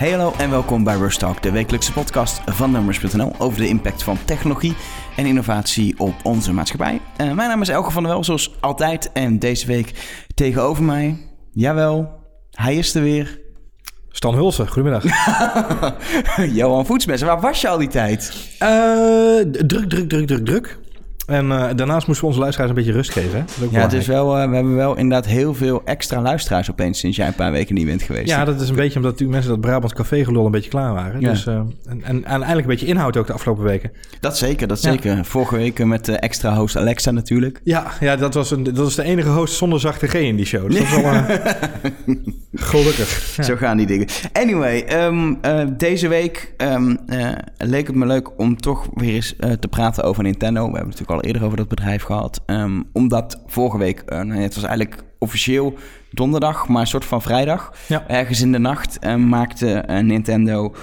Hey hallo en welkom bij Rush Talk, de wekelijkse podcast van Numbers.nl over de impact van technologie en innovatie op onze maatschappij. Uh, mijn naam is Elke van der Wel, zoals altijd. En deze week tegenover mij, jawel, hij is er weer. Stan Hulsen, goedemiddag. Johan Voetsmes, waar was je al die tijd? Uh, druk, druk, druk, druk, druk. En uh, daarnaast moesten we onze luisteraars een beetje rust geven. Hè? ja, het is wel, uh, we hebben wel inderdaad heel veel extra luisteraars opeens sinds jij een paar weken niet bent geweest. Ja, dat is een beetje omdat die mensen dat Brabant Café gelul een beetje klaar waren. Ja. Dus, uh, en, en, en eindelijk een beetje inhoud ook de afgelopen weken. Dat zeker, dat ja. zeker. Vorige week met de extra host Alexa natuurlijk. Ja, ja dat, was een, dat was de enige host zonder zachte G in die show. Dus dat was wel gelukkig. Ja. Zo gaan die dingen. Anyway, um, deze week um, leek het me leuk om toch weer eens te praten over Nintendo. We hebben natuurlijk al eerder over dat bedrijf gehad. Um, omdat vorige week, uh, nou, het was eigenlijk officieel donderdag, maar een soort van vrijdag. Ja. Ergens in de nacht uh, maakte uh, Nintendo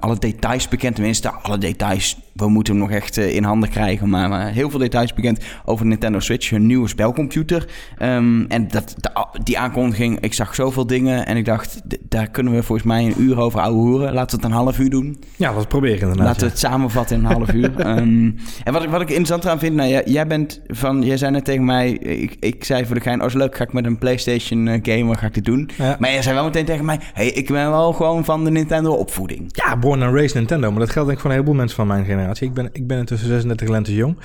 alle details bekend. Tenminste, alle details. We moeten hem nog echt in handen krijgen. Maar, maar, heel veel details bekend over de Nintendo Switch. Hun nieuwe spelcomputer. Um, en dat, de, die aankondiging, ik zag zoveel dingen. En ik dacht, daar kunnen we volgens mij een uur over ouwe hoeren. Laten we het een half uur doen. Ja, laten we proberen inderdaad. Laten we het samenvatten in een half uur. um, en wat ik, wat ik interessant aan vind, nou, jij, jij bent van, jij zei net tegen mij, ik, ik zei voor de gein, oh is leuk, ga ik met een PlayStation gamer, ga ik dit doen. Ja. Maar jij zei wel meteen tegen mij, hey, ik ben wel gewoon van de Nintendo opvoeding. Ja, born and raised Nintendo, maar dat geldt denk ik voor een heleboel mensen van mijn generatie. Ik ben, ik ben intussen 36 lentes jong.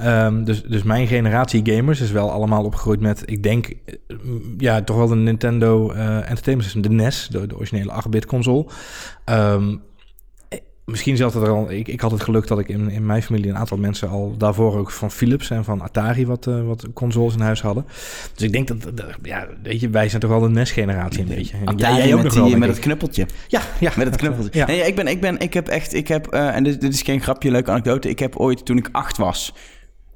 Um, dus, dus mijn generatie gamers is wel allemaal opgegroeid met, ik denk, ja, toch wel de Nintendo uh, Entertainment System, de NES, de, de originele 8-bit console. Um, misschien zelfs er al. Ik, ik had het geluk dat ik in, in mijn familie een aantal mensen al daarvoor ook van Philips en van Atari wat, uh, wat consoles in huis hadden. Dus ik denk dat, dat, ja, weet je, wij zijn toch wel de NES-generatie een beetje. Atari jij, jij ook met, nog wel, met het knuppeltje. Ja, ja. Met het knuppeltje. Ja. Nee, ik ben, ik ben, ik heb echt, ik heb, uh, en dit, dit is geen grapje, leuke anekdote. Ik heb ooit, toen ik acht was,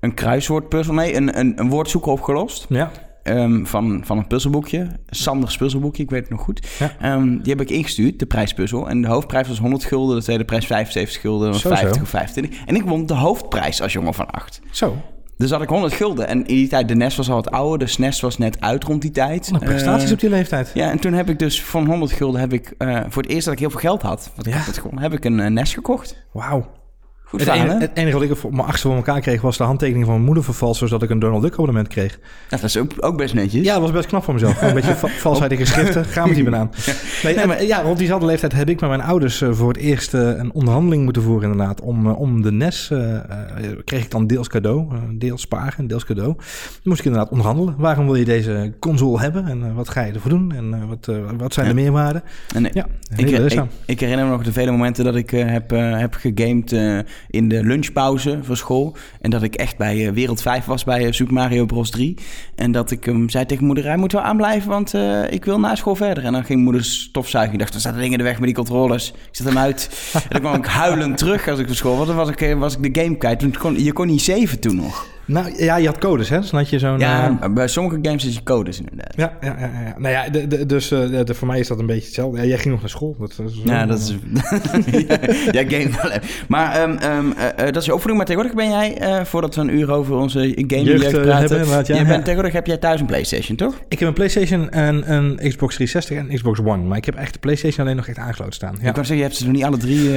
een kruiswoordpuzzel, nee, een, een, een woordzoeker opgelost. Ja. Um, van, van een puzzelboekje. Sanders puzzelboekje, ik weet het nog goed. Ja. Um, die heb ik ingestuurd, de prijspuzzel. En de hoofdprijs was 100 gulden, de tweede prijs 75 gulden, zo, 50 zo. of 25. En ik won de hoofdprijs als jongen van 8. Zo. Dus had ik 100 gulden. En in die tijd, de NES was al wat ouder. De SNES was net uit rond die tijd. Wat prestaties uh, op die leeftijd. Ja, en toen heb ik dus van 100 gulden... heb ik uh, voor het eerst dat ik heel veel geld had... Wat ja. ik had gewoon, heb ik een uh, NES gekocht. Wauw. Het, enige, het, enige, wat ik op mijn achtste voor elkaar kreeg was de handtekening van mijn moeder vervalsen, zodat ik een Donald Duck abonnement kreeg. Dat is ook, ook best netjes. Ja, dat was best knap voor mezelf. een beetje va valsheid geschriften. Ga met die banaan. Nee, nee, maar ja, rond diezelfde leeftijd heb ik met mijn ouders uh, voor het eerst uh, een onderhandeling moeten voeren inderdaad. Om, uh, om de NES kreeg ik dan deels cadeau, deels sparen, deels cadeau. Dan moest ik inderdaad onderhandelen. Waarom wil je deze console hebben en wat ga je ervoor doen en wat, wat zijn ja. de meerwaarden? En, ja, ik, ik, ik, herinner me nog de vele momenten dat ik heb, heb gegamed in de lunchpauze voor school. En dat ik echt bij uh, Wereld 5 was bij uh, Super Mario Bros 3. En dat ik hem zei tegen moeder, hij moet wel aanblijven, want uh, ik wil na school verder. En dan ging moeder stofzuigen. Ik dacht, er zaten dingen in de weg met die controllers. Ik zet hem uit. en dan kwam ik huilend terug als ik voor school was. Dan was ik, was ik de game kwijt. Je kon niet zeven toen nog. Nou ja, je had codes, hè? Dus had je zo'n. Ja, uh... bij sommige games is je codes inderdaad. Ja, ja, ja. ja. Nou ja, de, de, dus uh, de, voor mij is dat een beetje hetzelfde. Ja, jij ging nog naar school. Dat, dat is ja, dat is. ja, game wel. Maar um, um, uh, dat is je opvoeding. Maar tegenwoordig ben jij, voordat we een uur over onze gaming jeugd, jeugd praten. Hebben, ja, je bent, tegenwoordig heb jij thuis een PlayStation, toch? Ik heb een PlayStation en een Xbox 360 en een Xbox One. Maar ik heb echt de PlayStation alleen nog echt aangesloten staan. Ja. Ik kan zeggen, je hebt ze nog niet alle drie.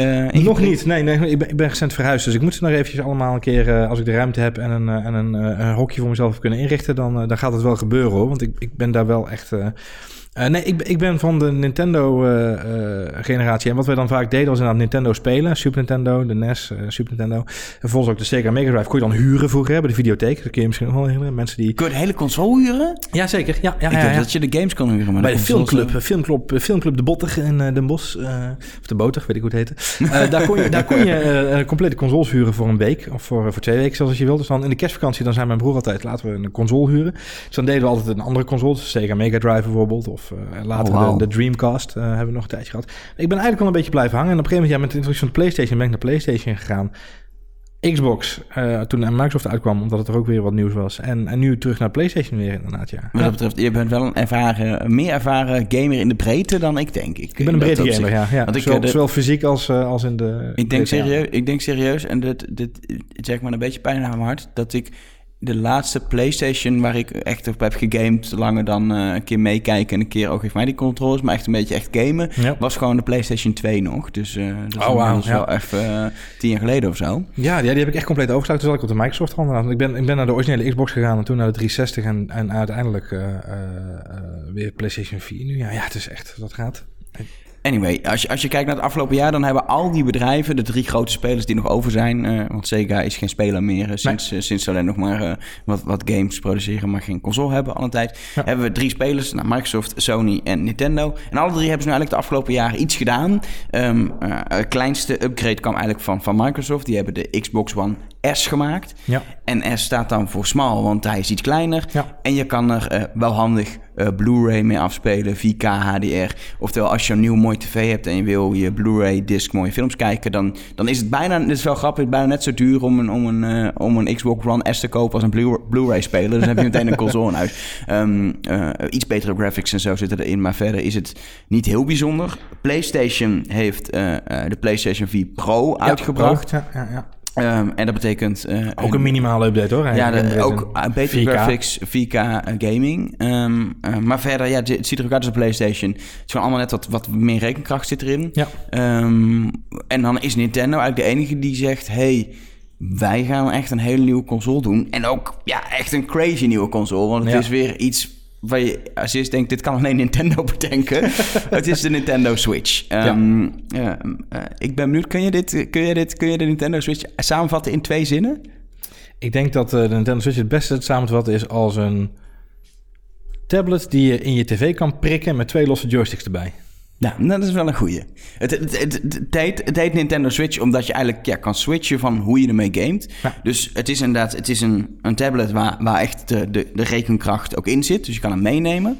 nog niet. Nee, nee. Ik ben, ik ben recent verhuisd. Dus ik moet ze nog eventjes allemaal een keer, als ik de ruimte heb en een. En een hokje voor mezelf kunnen inrichten, dan, uh, dan gaat het wel gebeuren hoor. Want ik, ik ben daar wel echt. Uh, uh, nee, ik, ik ben van de Nintendo-generatie. en wat wij dan vaak deden was inderdaad Nintendo spelen. Super Nintendo, de NES, Super Nintendo. En vervolgens ook de Sega Mega Drive kon je dan huren vroeger hebben. De videotheek, dat kun je misschien nog wel herinneren. Mensen die... Kun je de hele console huren? Jazeker, ja. ja, ik ja, dacht dat je de games kon huren. Maar Bij de, de filmclub, filmclub, filmclub De Botter in Den Bosch. Of De Boter, weet ik hoe het heette. Daar kon je, daar kon je complete consoles huren voor een week. Of voor, voor twee weken, zoals als je wil. Dus dan in de kerstvakantie, dan zei mijn broer altijd, laten we een console huren. Dus dan deden we altijd een andere console. Sega Mega Drive bijvoorbeeld. Of later oh, wow. de, de, Dreamcast uh, hebben we nog een tijdje gehad. Ik ben eigenlijk wel een beetje blijven hangen. En op een gegeven moment, ja, met de introductie van de PlayStation ben ik naar PlayStation gegaan. Xbox, uh, toen Microsoft uitkwam, omdat het er ook weer wat nieuws was. En, en nu terug naar PlayStation weer inderdaad, ja. Wat dat betreft, je bent wel een ervaren, meer ervaren gamer in de breedte dan ik denk. Ik, ik ben een breedte gamer, ja. ja. Want ik, zowel, de, zowel fysiek als, uh, als in de... Ik denk, serieus, ik denk serieus, en dit, dit zeg maar een beetje pijn aan mijn hart, dat ik de laatste PlayStation waar ik echt op heb gegamed, langer dan eh, een keer meekijken en een keer ook heeft mij die controles, maar echt een beetje echt gamen, Ja. was gewoon de PlayStation 2 nog. Dus eh dat is Oh, wauw, inmiddels ja. wel even eh, tien jaar geleden of zo. Ja, die, die heb ik echt compleet overgeslagen. Toen zat ik op de Microsoft hand. Want Ik ben, ik ben naar de originele Xbox gegaan en toen naar de 360 en, en uiteindelijk eh, eh, eh, weer PlayStation 4 nu. Ja, ja, het is echt, dat gaat. Anyway, als je, als je kijkt naar het afgelopen jaar, dan hebben al die bedrijven, de drie grote spelers die nog over zijn, eh, want Sega is geen speler meer eh, sinds, eh, sinds ze alleen nog maar wat, wat games produceren, maar geen console hebben al een tijd, Ja. hebben we drie spelers, nou, Microsoft, Sony en Nintendo. En alle drie hebben ze nu eigenlijk de afgelopen jaren iets gedaan. Het kleinste upgrade kwam eigenlijk van, van Microsoft. Die hebben de Xbox One S gemaakt. Ja. En S staat dan voor small, want hij is iets kleiner. Ja. En je kan er eh, wel handig eh, Blu-ray mee afspelen, 4K HDR. Oftewel, als je een nieuw mooi tv hebt en je wil je Blu-ray disc mooie films kijken, dan, dan is het bijna, dit is wel grappig, bijna net zo duur om een, om een, eh, om een Xbox One S te kopen als een Blu- Blu-ray speler. Dus dan heb je meteen een console in huis. Ehm, eh, iets betere graphics en zo zitten erin, maar verder is het niet heel bijzonder. PlayStation heeft de PlayStation 4 Pro uitgebracht. Ja, ja, ja. Ehm, en dat betekent... eh, Ook een minimale update hoor. ja, de- ook uh, betere 4K. graphics, 4K uh, gaming. Ehm, maar verder, ja, het, het ziet er ook uit als een PlayStation. Het is gewoon allemaal net wat, wat meer rekenkracht zit erin. Ja. Ehm, en dan is Nintendo eigenlijk de enige die zegt... hey, wij gaan echt een hele nieuwe console doen. En ook ja, echt een crazy nieuwe console. Want het Ja. is weer iets waar je als je eerst denkt... dit kan alleen Nintendo bedenken. het is de Nintendo Switch. Ehm, eh, eh, ik ben benieuwd, kun je, dit, kun, je dit, kun je de Nintendo Switch samenvatten in twee zinnen? Ik denk dat eh, de Nintendo Switch het beste samen te vatten is als een tablet die je in je tv kan prikken met twee losse joysticks erbij. Ja, nou, dat is wel een goeie. Het, het, het, het, het heet, Nintendo Switch omdat je eigenlijk ja, kan switchen van hoe je ermee gamet. Ja. Dus het is inderdaad het is een, een tablet waar, waar echt de, de, de rekenkracht ook in zit. Dus je kan hem meenemen.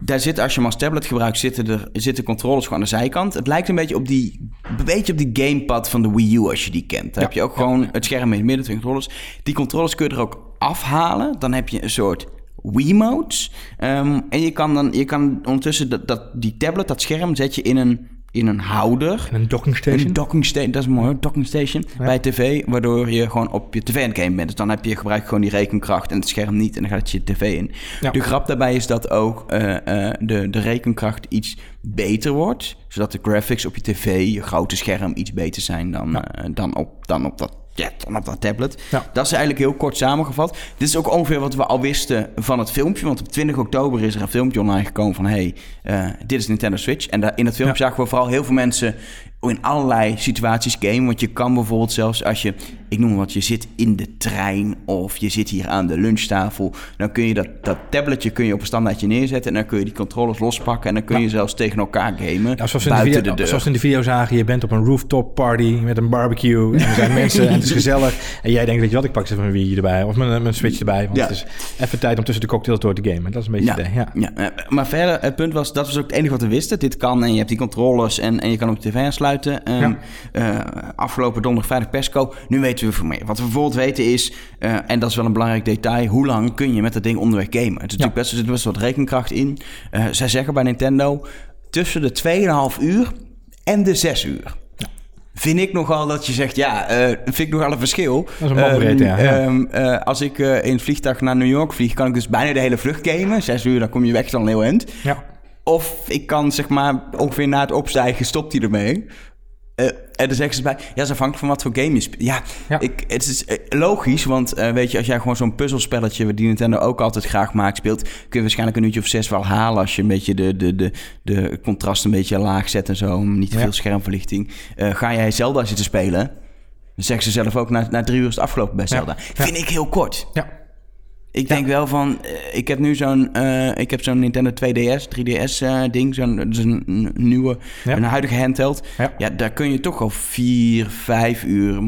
Daar zit, als je hem als tablet gebruikt, zitten, er, zitten controllers gewoon aan de zijkant. Het lijkt een beetje op die, een beetje op die gamepad van de Wii U als je die kent. Daar Ja, heb je ook gewoon het scherm in het midden, twee controllers. Die controllers kun je er ook afhalen. Dan heb je een soort Wiimotes. Ehm en je kan dan je kan ondertussen dat, dat, die tablet, dat scherm, zet je in een, in een houder. En een docking station. Een docking station, dat is mooi, docking station bij tv, waardoor je gewoon op je tv aan het gamen bent. Dus dan heb je gebruik gewoon die rekenkracht en het scherm niet en dan gaat het je tv in. Ja. De grap daarbij is dat ook eh, eh, de, de rekenkracht iets beter wordt, zodat de graphics op je tv, je grote scherm, iets beter zijn dan, eh, dan, op, dan op dat ja, dan op dat tablet. Ja. Dat is eigenlijk heel kort samengevat. Dit is ook ongeveer wat we al wisten van het filmpje. Want op 20 oktober is er een filmpje online gekomen van... hey, eh, dit is Nintendo Switch. En daar, in dat filmpje zagen we vooral heel veel mensen... in allerlei situaties gamen. Want je kan bijvoorbeeld zelfs als je... ik noem wat, je zit in de trein... of je zit hier aan de lunchtafel... dan kun je dat, dat tabletje kun je op een standaardje neerzetten... en dan kun je die controllers lospakken... en dan kun je zelfs tegen elkaar gamen Ja, zoals, we in de video, de deur. zoals in de video zagen, je bent op een rooftop party met een barbecue. En er zijn mensen en het is gezellig. En jij denkt, weet je wat, ik pak ze mijn Wii erbij. Of mijn, mijn Switch erbij. Want Ja. het is even tijd om tussen de cocktails door te gamen. Dat is een beetje Ja. Ja. ja. eh, maar verder, het punt was, dat was ook het enige wat we wisten. Dit kan en je hebt die controllers en, en je kan op je tv aansluiten. Ehm, Ja. eh, afgelopen donderdag, vrijdag persco. Nu weten we veel meer. Wat we bijvoorbeeld weten is, eh, en dat is wel een belangrijk detail... hoe lang kun je met dat ding onderweg gamen? Het is natuurlijk best, er zit best wat rekenkracht in. Eh, zij zeggen bij Nintendo tussen de 2,5 uur en de 6 uur. Vind ik nogal dat je zegt, ja, vind ik nogal een verschil. Dat is een bandbreedte, ja. Ja. Ehm, eh, als ik eh, in het vliegtuig naar New York vlieg, kan ik dus bijna de hele vlucht gamen. Zes uur, dan kom je weg dan een heel eind. Ja. Of ik kan zeg maar ongeveer na het opstijgen, stopt hij ermee. Eh, en dan zeggen ze bij, ja, is afhankelijk van wat voor game je speelt. Ja, Ja. Ik, het is eh, logisch, want eh, weet je, als jij gewoon zo'n puzzelspelletje, die Nintendo ook altijd graag maakt, speelt, kun je waarschijnlijk een uurtje of zes wel halen als je een beetje de, de, de, de contrast een beetje laag zet en zo, om niet te Ja. veel schermverlichting. Eh, ga jij Zelda zitten spelen, dan zeggen ze zelf ook, na, na drie uur is het afgelopen bij Zelda. Ja. Vind ik heel kort. ja. Ik denk wel van, eh, ik heb nu zo'n, eh, ik heb zo'n Nintendo 2DS, 3DS eh, ding, zo'n dus een, nieuwe, Ja. een huidige handheld. Ja. Ja. daar kun je toch al vier, vijf uur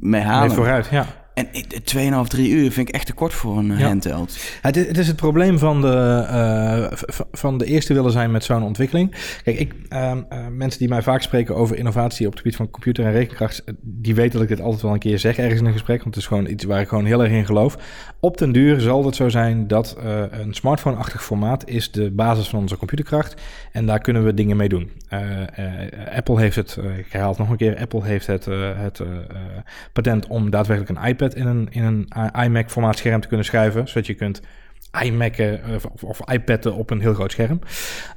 mee halen. Mee vooruit, ja. En ik- 2,5, 3 uur vind ik echt te kort voor een eh, Ja. handheld. Het is, het is het probleem van de, v- van de eerste willen zijn met zo'n ontwikkeling. Kijk, ik, ehm, eh, mensen die mij vaak spreken over innovatie op het gebied van computer en rekenkracht, die weten dat ik dit altijd wel een keer zeg ergens in een gesprek, want het is gewoon iets waar ik gewoon heel erg in geloof. Op den duur zal het zo zijn dat een smartphone-achtig formaat is de basis van onze computerkracht en daar kunnen we dingen mee doen. Apple heeft het, ik herhaal het nog een keer, Apple heeft het, het patent om daadwerkelijk een iPad iPad in een, in een iMac formaat scherm te kunnen schuiven. Zodat je kunt iMac'en of, of iPad'en op een heel groot scherm.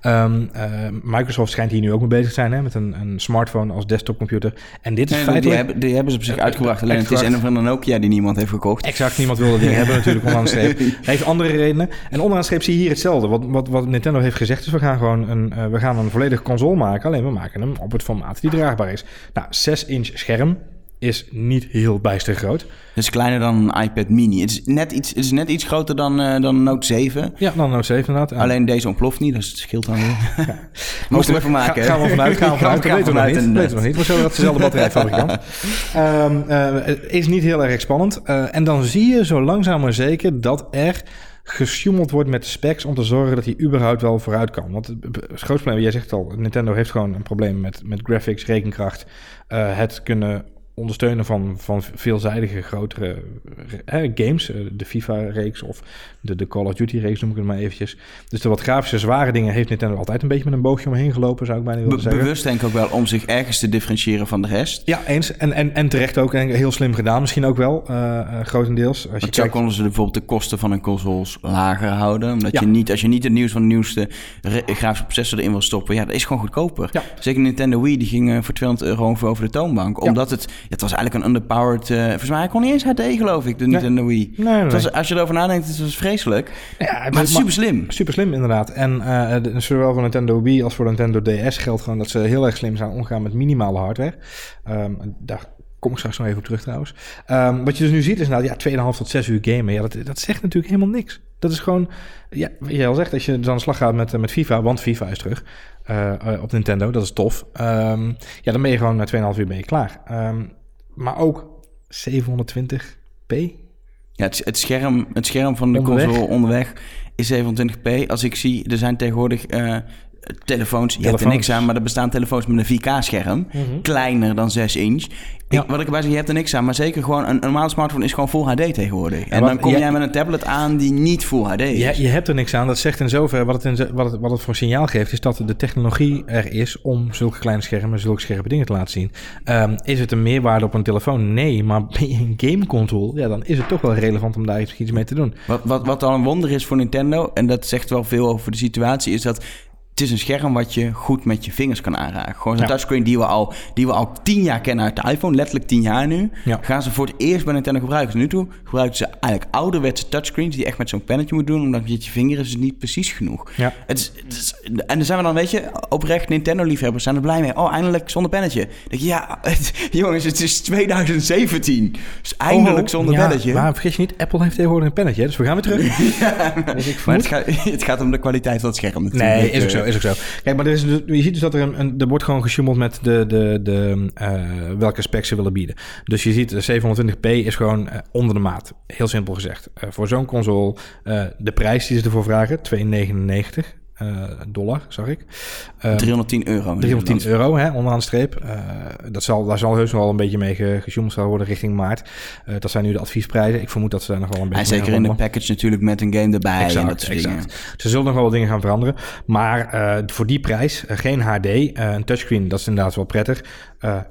Ehm, eh, Microsoft schijnt hier nu ook mee bezig te zijn hè, met een, een smartphone als desktopcomputer. En dit is Nee, feitelijk... die, hebben, die hebben ze op zich uitgebracht. Alleen het is een of andere Nokia die niemand heeft gekocht. Exact, niemand wilde die hebben natuurlijk onderaan de streep. Hij heeft andere redenen. En onderaan de streep zie je hier hetzelfde. Wat, wat, wat Nintendo heeft gezegd is, we gaan gewoon een, eh, we gaan een volledige console maken. Alleen we maken hem op het formaat die draagbaar is. Nou, 6 inch scherm is niet heel bijster groot. Het is kleiner dan een iPad mini. Het is net iets, het is net iets groter dan, eh, dan een Note 7. Ja, dan Note 7 inderdaad. Alleen deze ontploft niet, dus het scheelt dan weer. Moesten we even maken. Ga, gaan we vanuit, gaan we vanuit. Dat weten we nog niet. Weten we nog niet. Maar zo dat dezelfde batterijfabrikant. Ehm eh, het is niet heel erg spannend. Eh, en dan zie je zo langzaam maar zeker dat er gesjoemeld wordt met de specs om te zorgen dat hij überhaupt wel vooruit kan. Want het, het grootste probleem, jij zegt al, Nintendo heeft gewoon een probleem met, met graphics, rekenkracht, eh, het kunnen ondersteunen van, van veelzijdige grotere eh, games. eh, de FIFA-reeks of de, de Call of Duty-reeks noem ik het maar eventjes. Dus de wat grafische zware dingen heeft Nintendo altijd een beetje met een boogje omheen gelopen, zou ik bijna willen Be- zeggen. bewust denk ik ook wel om zich ergens te differentiëren van de rest. Ja, eens. En, en, en terecht ook. En heel slim gedaan misschien ook wel, eh, eh, grotendeels. Als je Want zo kijkt, konden ze bijvoorbeeld de kosten van hun consoles lager houden. Omdat Ja. je niet, als je niet het nieuws van de nieuwste grafische processor erin wil stoppen, ja, dat is gewoon goedkoper. Ja. Zeker Nintendo Wii, die ging eh, voor 200 euro over de toonbank. Omdat ja, het was eigenlijk een underpowered, eh volgens mij kon niet eens HD geloof ik, de Nee. Nintendo Wii. Nee, nee, Het was, als je erover nadenkt, het was vreselijk. Ja, Maar super slim. Super slim, inderdaad. En eh, de- zowel voor Nintendo Wii als voor Nintendo DS geldt gewoon dat ze heel erg slim zijn omgaan met minimale hardware. Ehm, daar kom ik straks nog even op terug trouwens. Ehm, wat je dus nu ziet is nou ja, 2,5 tot 6 uur gamen. Ja, dat, dat zegt natuurlijk helemaal niks. Dat is gewoon, ja, wat jij al zegt, als je dus aan de slag gaat met, eh, met FIFA, want FIFA is terug op Nintendo, dat is tof. Ehm, ja, dan ben je gewoon na 2,5 uur ben je klaar. Ehm, maar ook 720p. Ja, het, het, scherm, het scherm van de Onderweg. console onderweg is 27p. Als ik zie, er zijn tegenwoordig eh, telefoons, je hebt er niks aan, maar er bestaan telefoons met een 4K-scherm. Kleiner dan 6 inch. Ja. Ik, wat ik erbij zeg, je hebt er niks aan, maar zeker gewoon een, een normale smartphone is gewoon Full HD tegenwoordig. en dan kom jij- met een tablet aan die niet Full HD is. Ja, je hebt er niks aan. Dat zegt in zover, wat het, in, wat, het, wat het voor signaal geeft, is dat de technologie er is om zulke kleine schermen, zulke scherpe dingen te laten zien. Ehm, is het een meerwaarde op een telefoon? Nee, maar ben je een gameconsole, ja, dan is het toch wel relevant om daar iets, iets mee te doen. Wat, wat, wat dan een wonder is voor Nintendo, en dat zegt wel veel over de situatie, is dat het is een scherm wat je goed met je vingers kan aanraken. Gewoon zo'n Ja. touchscreen die we, al, die we al tien jaar kennen uit de iPhone, letterlijk tien jaar nu. Ja. Gaan ze voor het eerst bij Nintendo gebruiken. Dus nu toe gebruiken ze eigenlijk ouderwetse touchscreens die echt met zo'n pennetje moet doen, omdat je met je vinger is het niet precies genoeg. Ja. Het is, het is- en dan zijn we dan, weet je, oprecht Nintendo-liefhebbers zijn er blij mee. Oh, eindelijk zonder pennetje. Dan denk je, ja, het- jongens, het is 2017. Dus eindelijk Oh, zonder ja, pennetje. Maar vergeet je niet, Apple heeft tegenwoordig een pennetje, dus we gaan weer terug. Dus ik vermoed- het gaat, het gaat om de kwaliteit van het scherm natuurlijk. Nee, is ook Eh, zo, zo. Kijk, maar dus- je ziet dus dat er een, er wordt gewoon gesjoemeld met de, de, de, eh, welke specs ze willen bieden. Dus je ziet, de 720p is gewoon eh, onder de maat. Heel simpel gezegd. Eh, voor zo'n console, eh, de prijs die ze ervoor vragen, 2,99 eh, dollar, zag ik. Eh, 310 euro. 310 euro, hè, onderaan de streep. Eh, dat zal, daar zal heus wel een beetje mee ge- gesjoemeld zal worden richting maart. Eh, dat zijn nu de adviesprijzen. Ik vermoed dat ze daar nog wel een beetje En mee zeker in de package natuurlijk met een game erbij en dat soort dingen. Ze zullen nog wel wat dingen gaan veranderen. Maar voor die prijs, geen HD, een touchscreen, dat is inderdaad wel prettig.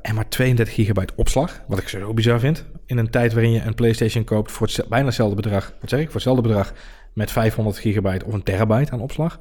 En maar 32 gigabyte opslag, wat ik zo bizar vind. In een tijd waarin je een PlayStation koopt voor het, bijna hetzelfde bedrag. Wat zeg ik? Voor hetzelfde bedrag met 500 gigabyte of een terabyte aan opslag.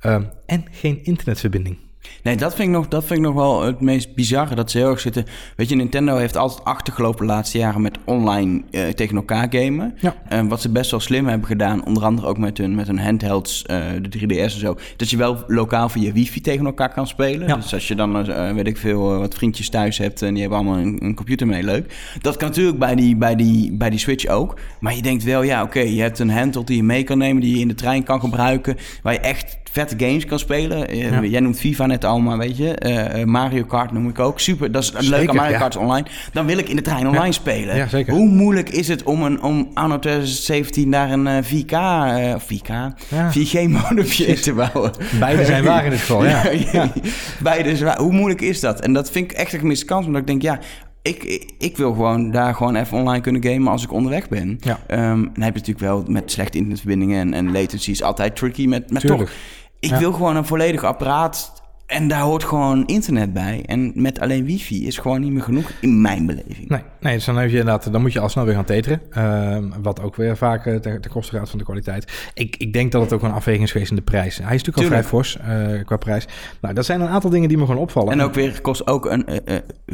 Ehm, en geen internetverbinding. Nee, dat vind, ik nog, dat vind ik nog wel het meest bizarre. Dat ze heel erg zitten... Weet je, Nintendo heeft altijd achtergelopen de laatste jaren met online eh, tegen elkaar gamen. Ja. En wat ze best wel slim hebben gedaan, onder andere ook met hun, met hun handhelds, eh, de 3DS en zo. Dat je wel lokaal via wifi tegen elkaar kan spelen. Ja. Dus als je dan, eh, weet ik veel, wat vriendjes thuis hebt en die hebben allemaal een, een computer mee, leuk. Dat kan natuurlijk bij die, bij, die, bij die Switch ook. Maar je denkt wel, ja oké, je hebt een handheld die je mee kan nemen, die je in de trein kan gebruiken. Waar je echt vette games kan spelen. Eh, Ja. Jij noemt FIFA net al, maar weet je. eh, eh, Mario Kart noem ik ook. Super, dat is een leuke Mario ja. Kart online. Dan wil ik in de trein online spelen. Zeker. Hoe moeilijk is het om, een, om anno 2017 daar een eh, 4K, eh, of 4K, Ja. 4G-modempje in te bouwen? Beide zijn waar in dit geval, ja. Beide is waar. Hoe moeilijk is dat? En dat vind ik echt een gemiste kans. Omdat ik denk, ja, ik, ik, wil gewoon daar gewoon even online kunnen gamen als ik onderweg ben. Ja. Ehm, dan heb je natuurlijk wel met slechte internetverbindingen en, en latency is altijd tricky met, met Tuurlijk. toch. Ik Ja. wil gewoon een volledig apparaat En daar hoort gewoon internet bij. En met alleen wifi is gewoon niet meer genoeg in mijn beleving. Nee, nee dus dan, heb je inderdaad, dan moet je al snel weer gaan teteren. Uh, wat ook weer vaak uh, ten, koste gaat van de kwaliteit. Ik, ik denk dat het ook een afweging is geweest in de prijs. Hij is natuurlijk al vrij fors uh, qua prijs. Nou, dat zijn een aantal dingen die me gewoon opvallen. En ook weer kost ook een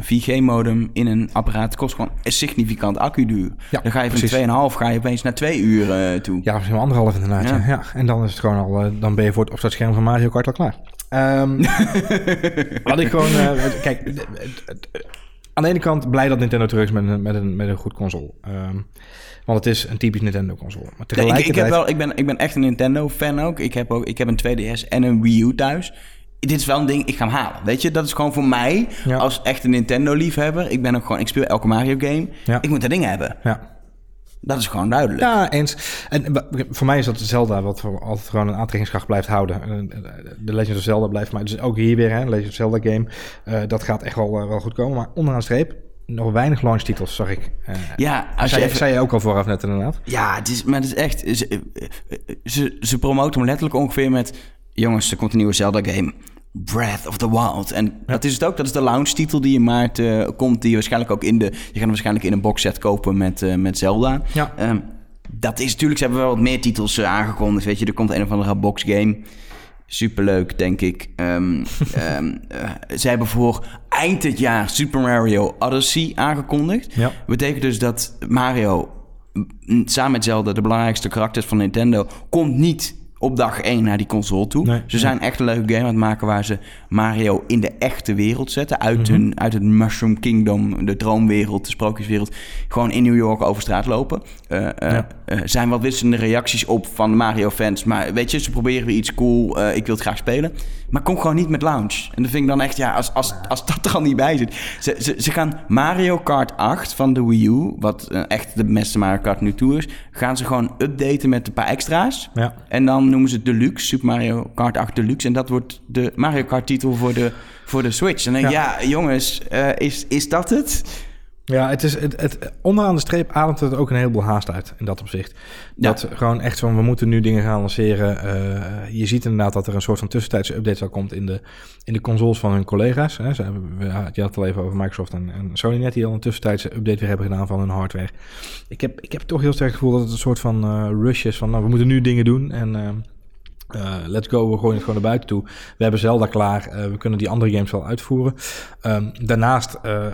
4G-modem in een apparaat kost gewoon een significant accu-duur. Ja, dan ga je van 2,5 ga je opeens naar 2 uur toe. Ja, misschien anderhalf inderdaad. Ja. Ja. En dan is het gewoon al, dan ben je voor het opstartscherm van Mario Kart al klaar. Um, wat ik gewoon... Uh, kijk, aan de ene kant blij dat Nintendo terug is met een, met een, met een goed console. Um, want het is een typisch Nintendo-console. Maar tegelijkertijd... ik, ik, heb wel, ik, ben, ik ben echt een Nintendo-fan ook. Ik heb, ook. ik heb een 2DS en een Wii U thuis. Dit is wel een ding, ik ga hem halen. Weet je, dat is gewoon voor mij ja. als echte Nintendo-liefhebber. Ik ben ook gewoon, ik speel elke Mario-game. Ja. Ik moet dat ding hebben. Ja. Dat is gewoon duidelijk. Ja, eens. En voor mij is dat Zelda wat voor altijd gewoon een aantrekkingskracht blijft houden. De Legend of Zelda blijft maar. Dus ook hier weer, hè, Legend of Zelda game. Uh, dat gaat echt wel, uh, wel goed komen. Maar onderaan de streep, nog weinig launchtitels, zag ik. Uh, ja, als zei, je even... zei je ook al vooraf net inderdaad. Ja, het is, maar het is echt... Ze, ze, ze promoten hem letterlijk ongeveer met... Jongens, er komt een nieuwe Zelda-game. Breath of the Wild. En dat is het ook. Dat is de launch-titel die in maart uh, komt. Die je waarschijnlijk ook in de... Je gaat hem waarschijnlijk in een boxset kopen met, uh, met Zelda. Ja. Um, dat is natuurlijk... Ze hebben wel wat meer titels uh, aangekondigd. Weet je, er komt een of andere box game. Superleuk, denk ik. Um, um, ze hebben voor eind dit jaar Super Mario Odyssey aangekondigd. Ja. Betekent dus dat Mario samen met Zelda, de belangrijkste karakters van Nintendo, komt niet op dag 1 naar die console toe. Nee, ze zijn echt een leuke game aan het maken waar ze Mario in de echte wereld zetten. Uit, mm -hmm. hun, uit het Mushroom Kingdom, de droomwereld, de sprookjeswereld. Gewoon in New York over straat lopen. Uh, ja. uh, zijn wat wisselende reacties op van Mario-fans. Maar weet je, ze proberen weer iets cool. Ik wil het graag spelen. Maar kom gewoon niet met launch. En dat vind ik dan echt, ja, als, als, als dat er al niet bij zit. Ze, ze, ze gaan Mario Kart 8 van de Wii U, wat echt de beste Mario Kart nu toe is, gaan ze gewoon updaten met een paar extra's. Ja. En dan noemen ze het Deluxe, Super Mario Kart 8 Deluxe. En dat wordt de Mario Kart titel voor de, voor de Switch. En dan denk ik, ja. ja, jongens, uh, is, is dat het? Ja, het is, het, het, onderaan de streep ademt het ook een heleboel haast uit in dat opzicht. Dat ja. gewoon echt van, we moeten nu dingen gaan lanceren. Uh, je ziet inderdaad dat er een soort van tussentijdse update al komt in de, in de consoles van hun collega's. Hè. Ze hebben, je had het al even over Microsoft en, en Sony net, die al een tussentijdse update weer hebben gedaan van hun hardware. Ik heb, ik heb toch heel sterk het gevoel dat het een soort van uh, rush is van, nou, we moeten nu dingen doen en... Uh, uh, let's go, we gooien het gewoon naar buiten toe. We hebben Zelda klaar, uh, we kunnen die andere games wel uitvoeren. Um, daarnaast, uh,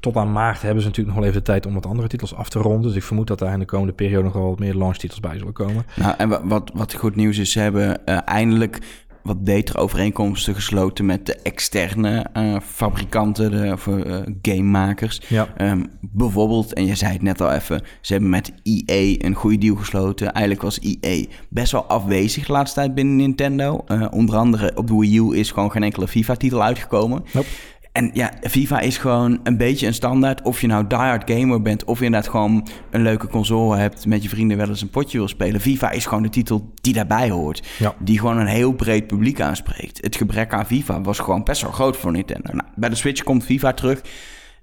tot aan maart hebben ze natuurlijk nog wel even de tijd om wat andere titels af te ronden. Dus ik vermoed dat daar in de komende periode nog wel wat meer launch titels bij zullen komen. Nou, en wat, wat goed nieuws is, ze hebben eindelijk wat betere overeenkomsten gesloten met de externe uh, fabrikanten, de, of uh, gamemakers. Ja. Um, bijvoorbeeld, en je zei het net al even, ze hebben met EA een goede deal gesloten. Eigenlijk was EA best wel afwezig de laatste tijd binnen Nintendo. Uh, onder andere op de Wii U is gewoon geen enkele FIFA-titel uitgekomen. Nope. En ja, FIFA is gewoon een beetje een standaard. Of je nou diehard gamer bent, of je inderdaad gewoon een leuke console hebt met je vrienden wel eens een potje wil spelen. FIFA is gewoon de titel die daarbij hoort. Ja. Die gewoon een heel breed publiek aanspreekt. Het gebrek aan FIFA was gewoon best wel groot voor Nintendo. Nou, bij de Switch komt FIFA terug.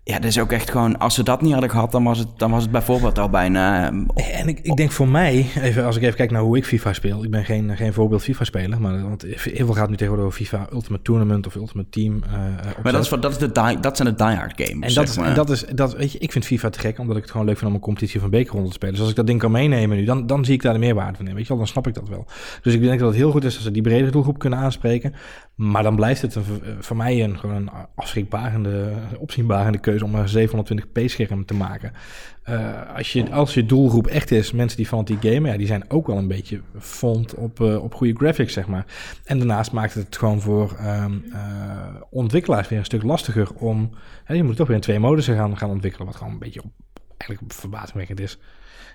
Ja, dat is ook echt gewoon... Als ze dat niet hadden gehad, dan was het, dan was het bijvoorbeeld al bijna... Um, en ik, ik denk voor mij, even, als ik even kijk naar hoe ik FIFA speel... Ik ben geen, geen voorbeeld FIFA-speler, maar want heel veel gaat nu tegenwoordig over FIFA Ultimate Tournament of Ultimate Team. Uh, maar dat, is, dat, is de die, dat zijn de diehard games, En dat, en dat is, dat, weet je, ik vind FIFA te gek, omdat ik het gewoon leuk vind om een competitie van bekerronde te spelen. Dus als ik dat ding kan meenemen nu, dan, dan zie ik daar de meerwaarde van in. Weet je wel, dan snap ik dat wel. Dus ik denk dat het heel goed is als ze die bredere doelgroep kunnen aanspreken. Maar dan blijft het voor mij een, gewoon een afschrikbarende, opzienbarende keuze om een 720p scherm te maken. Uh, als, je, als je doelgroep echt is, mensen die van die gamen, ja, die zijn ook wel een beetje fond op, uh, op goede graphics, zeg maar. En daarnaast maakt het gewoon voor um, uh, ontwikkelaars weer een stuk lastiger om... Hè, je moet toch weer in twee modussen gaan, gaan ontwikkelen, wat gewoon een beetje op, eigenlijk verbazingwekkend is.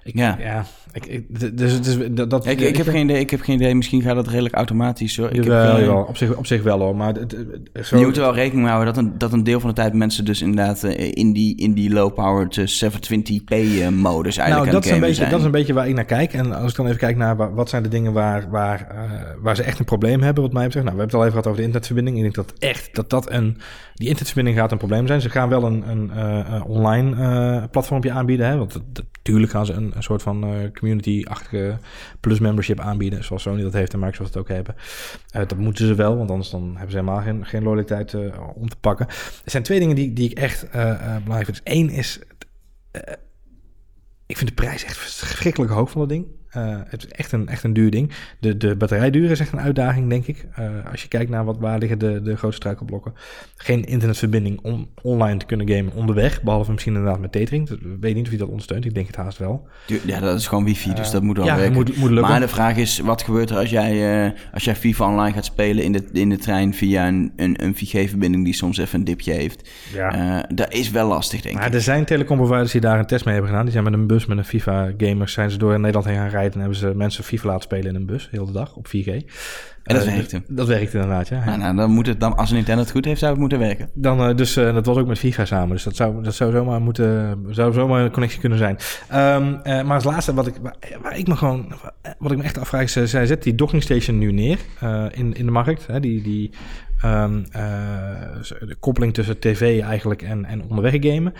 Ik, ja. ja ik, ik, dus is, dat, dat, ik, ik, heb geen idee, ik heb geen idee. Misschien gaat dat redelijk automatisch hoor. Ik heb geen, jawel. Op, zich, op zich wel hoor. Maar het, zo... Je moet er wel rekening mee houden dat een, dat een deel van de tijd mensen dus inderdaad in die, in die low-powered 720p modus eigenlijk nou, dat is, een beetje, zijn. dat is een beetje waar ik naar kijk. En als ik dan even kijk naar wat zijn de dingen waar, waar, uh, waar ze echt een probleem hebben, wat mij betreft. Nou, we hebben het al even gehad over de internetverbinding. Ik denk dat echt dat dat een, die internetverbinding gaat een probleem zijn. Ze gaan wel een, een uh, online uh, platformpje aanbieden, hè, want Tuurlijk gaan ze een, soort van eh, community-achtige plus membership aanbieden, zoals Sony dat heeft en Microsoft het ook hebben. Uh, dat moeten ze wel, want anders dan hebben ze helemaal geen, loyaliteit uh, om te pakken. Er zijn twee dingen die, die ik echt belangrijk vind. Dus één is, ik vind de prijs echt verschrikkelijk hoog van dat ding. Uh, het is echt een, echt een duur ding. De, de batterijduur is echt een uitdaging, denk ik. Uh, als je kijkt naar wat, waar liggen de, de grote struikelblokken. Geen internetverbinding om online te kunnen gamen onderweg. Behalve misschien inderdaad met tethering. Ik weet niet of je dat ondersteunt. Ik denk het haast wel. Ja, dat is gewoon wifi, dus uh, dat moet wel ja, werken. Moet, moet lukken. Maar de vraag is, wat gebeurt er als jij, als jij FIFA online gaat spelen in de, in de trein via een, een, een 4G-verbinding die soms even een dipje heeft? Ja. dat is wel lastig, denk maar ik. Er zijn telecomproviders die daar een test mee hebben gedaan. Die zijn met een bus met een FIFA-gamers zijn ze door Nederland heen gaan rijden en hebben ze mensen FIFA laten spelen in een bus, heel de dag, op 4G. En dat Uh, werkte. Dat werkt inderdaad, ja. Nou, nou, dan moet het dan, als een Nintendo het goed heeft, zou het moeten werken. Dan, uh, dus uh, dat was ook met FIFA samen. Dus dat zou, dat zou zomaar moeten, zou zomaar een connectie kunnen zijn. Um, maar als laatste, wat ik, waar, waar, ik me gewoon, wat ik me echt afvraag, is, zij zet die docking station nu neer in, in de markt. Hè, die, die um, de koppeling tussen tv eigenlijk en, en onderweg gamen.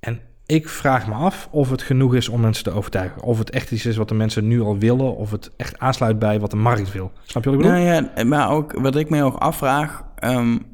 En ik vraag me af of het genoeg is om mensen te overtuigen. Of het echt iets is wat de mensen nu al willen. Of het echt aansluit bij wat de markt wil. Snap je wat ik bedoel? Nou ja, maar ook wat ik me ook afvraag. Um,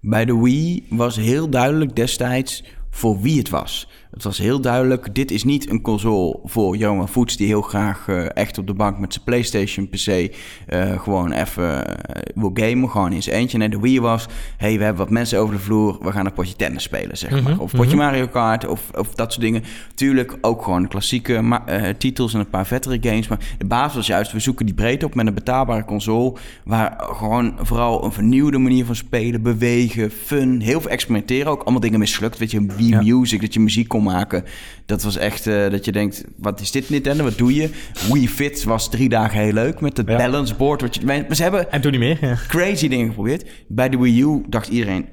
bij de Wii was heel duidelijk destijds voor wie het was. Het was heel duidelijk, dit is niet een console voor Johan Voets... die heel graag uh, echt op de bank met zijn PlayStation PC... Uh, gewoon even uh, wil gamen, gewoon in zijn eentje. Nee, de Wii was, hey, we hebben wat mensen over de vloer... we gaan een potje tennis spelen, zeg maar. Mm -hmm, of potje mm -hmm. Mario Kart, of, of dat soort dingen. Tuurlijk ook gewoon klassieke titels en een paar vettere games... maar de basis was juist, we zoeken die breedte op met een betaalbare console... waar gewoon vooral een vernieuwde manier van spelen, bewegen, fun... heel veel experimenteren, ook allemaal dingen mislukt. Weet je, Wii ja. Music, dat je muziek kon maken. Dat was echt uh, dat je denkt, wat is dit Nintendo? Wat doe je? Wii Fit was drie dagen heel leuk met het ja. balance board. Wat je, maar ze hebben en toen niet meer. Ja. crazy dingen geprobeerd. Bij de Wii U dacht iedereen,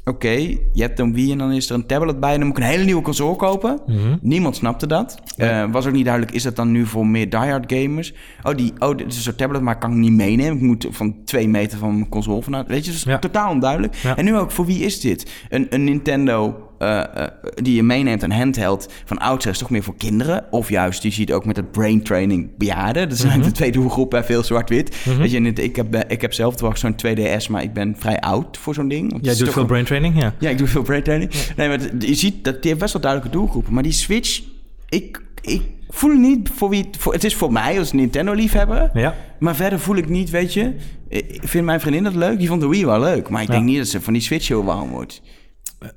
oké, okay, je hebt een Wii en dan is er een tablet bij. En dan moet ik een hele nieuwe console kopen. Mm -hmm. Niemand snapte dat. Ja. Uh, was ook niet duidelijk, is dat dan nu voor meer diehard gamers? Oh, die, oh dit is een tablet, maar kan ik niet meenemen. Ik moet van twee meter van mijn console vanuit. Weet je, dus ja. totaal onduidelijk. Ja. En nu ook, voor wie is dit? Een, een Nintendo uh, uh, die je meeneemt, een handheld van oudsher is toch meer voor kinderen. Of juist, je ziet ook met het brain training bejaarden. Dat zijn mm -hmm. de twee doelgroepen, veel zwart-wit. Mm -hmm. Weet je, ik heb, ik heb zelf toch zo'n 2DS, maar ik ben vrij oud voor zo'n ding. Jij doet veel brain training, ja. Ja, ik doe veel brain training. Ja. Nee, maar je ziet, dat die heeft best wel duidelijke doelgroepen. Maar die Switch, ik, ik voel niet voor wie... Voor, het is voor mij als Nintendo-liefhebber. Ja. Maar verder voel ik niet, weet je... Ik vind mijn vriendin dat leuk. Die vond de Wii wel leuk. Maar ik ja. denk niet dat ze van die Switch heel warm wordt.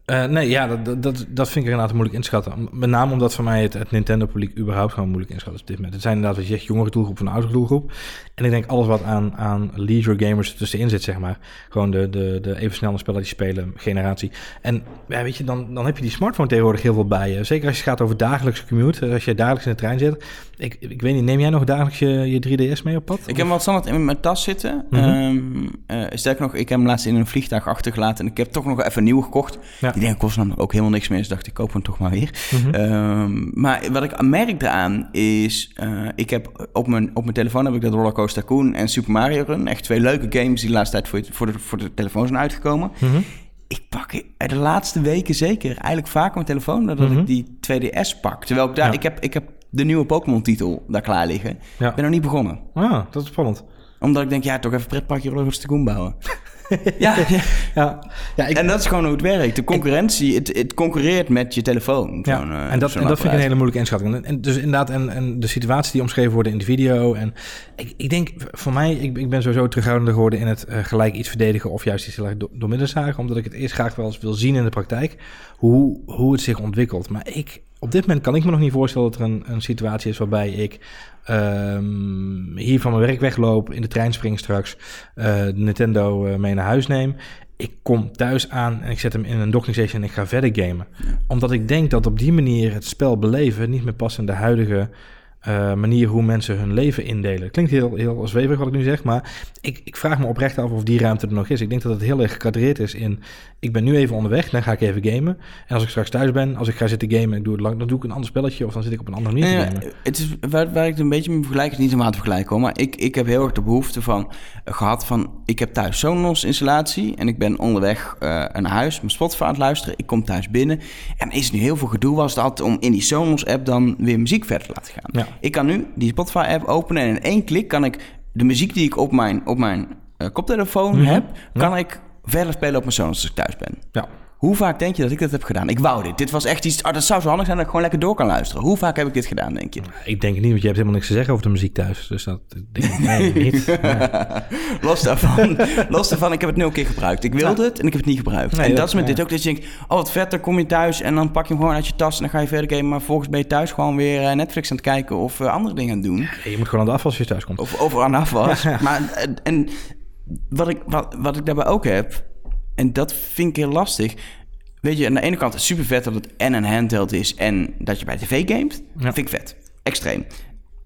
Uh, nee, ja, dat, dat, dat vind ik inderdaad moeilijk inschatten. Met name omdat voor mij het, het Nintendo-publiek überhaupt gewoon moeilijk inschatten is op dit moment. Het zijn inderdaad, wat je zegt, jongere doelgroep en oudere doelgroep. En ik denk alles wat aan, aan leisure gamers tussenin zit, zeg maar. Gewoon de, de, de even snelle die spelen, generatie. En ja, weet je, dan, dan heb je die smartphone tegenwoordig heel veel bij je. Zeker als je gaat over dagelijkse commute, als je dagelijks in de trein zit. Ik, ik weet niet, neem jij nog dagelijks je, je 3DS mee op pad? Ik heb hem wat standaard in mijn tas zitten. Mm -hmm. um, uh, sterker nog, ik heb hem laatst in een vliegtuig achtergelaten en ik heb toch nog even nieuw gekocht. Ja. Die denk ik kost namelijk ook helemaal niks meer. Dus dacht ik, koop hem toch maar weer. Mm -hmm. um, maar wat ik merk eraan is... Uh, ik heb op mijn, op mijn telefoon heb ik dat Rollercoaster Tycoon en Super Mario Run. Echt twee leuke games die de laatste tijd voor, voor, de, voor de telefoon zijn uitgekomen. Mm -hmm. Ik pak de laatste weken zeker eigenlijk vaker mijn telefoon... dan dat Mhm. ik die 2DS pak. Terwijl ik daar... Ja. Ik, heb, ik heb de nieuwe Pokémon-titel daar klaar liggen. Ja. Ik ben nog niet begonnen. Ah, dat is spannend. Omdat ik denk, ja, toch even pretparkje Rollercoaster Tycoon bouwen. ja, ja. Ja, ja ik, En dat is gewoon hoe het werkt. De concurrentie, het, het concurreert met je telefoon. Ja, uh, en dat, en dat vind ik een hele moeilijke inschatting. En, en dus inderdaad, en, en de situaties die omschreven worden in de video. En ik, ik denk, voor mij, ik, ik ben sowieso terughoudender geworden in het uh, gelijk iets verdedigen of juist iets do door midden zagen. Omdat ik het eerst graag wel eens wil zien in de praktijk, hoe, hoe het zich ontwikkelt. Maar ik, op dit moment kan ik me nog niet voorstellen dat er een, een situatie is waarbij ik um, hier van mijn werk wegloop, in de trein spring straks, uh, de Nintendo uh, mee naar huis neem. Ik kom thuis aan en ik zet hem in een docking station en ik ga verder gamen. Omdat ik denk dat op die manier het spel beleven niet meer past in de huidige uh, manier hoe mensen hun leven indelen. Klinkt heel, heel zweverig wat ik nu zeg, maar ik, ik vraag me oprecht af of die ruimte er nog is. Ik denk dat het heel erg gecadreerd is in, ik ben nu even onderweg, dan ga ik even gamen. En als ik straks thuis ben, als ik ga zitten gamen, ik doe het lang, dan doe ik een ander spelletje of dan zit ik op een andere manier te gamen. het is, waar, waar ik het een beetje mee vergelijk, is niet helemaal te vergelijken hoor, maar ik, ik heb heel erg de behoefte van, uh, gehad van, ik heb thuis Sonos installatie en ik ben onderweg uh, naar huis, mijn Spotify aan het luisteren, ik kom thuis binnen en is nu heel veel gedoe was altijd om in die Sonos app dan weer muziek verder te laten gaan. Ik kan nu die Spotify-app openen en in één klik kan ik de muziek die ik op mijn, op mijn uh, koptelefoon mm -hmm. heb, kan ja. ik verder spelen op mijn Sonos als ik thuis ben. Ja. Hoe vaak denk je dat ik dat heb gedaan? Ik wou dit. Dit was echt iets... Oh, dat zou zo handig zijn dat ik gewoon lekker door kan luisteren. Hoe vaak heb ik dit gedaan, denk je? Ik denk het niet, want je hebt helemaal niks te zeggen over de muziek thuis. Dus dat denk ik nee, niet. Nee. los, daarvan, los daarvan, ik heb het nul keer gebruikt. Ik wilde het en ik heb het niet gebruikt. Nee, en dat, is met ja. dit ook. Dat je denkt, oh wat vet, dan kom je thuis... en dan pak je hem gewoon uit je tas en dan ga je verder gamen. Maar volgens ben je thuis gewoon weer uh, Netflix aan het kijken... of uh, andere dingen aan het doen. Ja, je moet gewoon aan de afwas als je thuis komt. Of, of aan de afwas. Maar en, en wat, ik, wat, wat ik daarbij ook heb... en dat vind ik heel lastig Weet je, aan de ene kant is super vet dat het en een handheld is en dat je bij tv gamet. Ja. Vind ik vet. Extreem.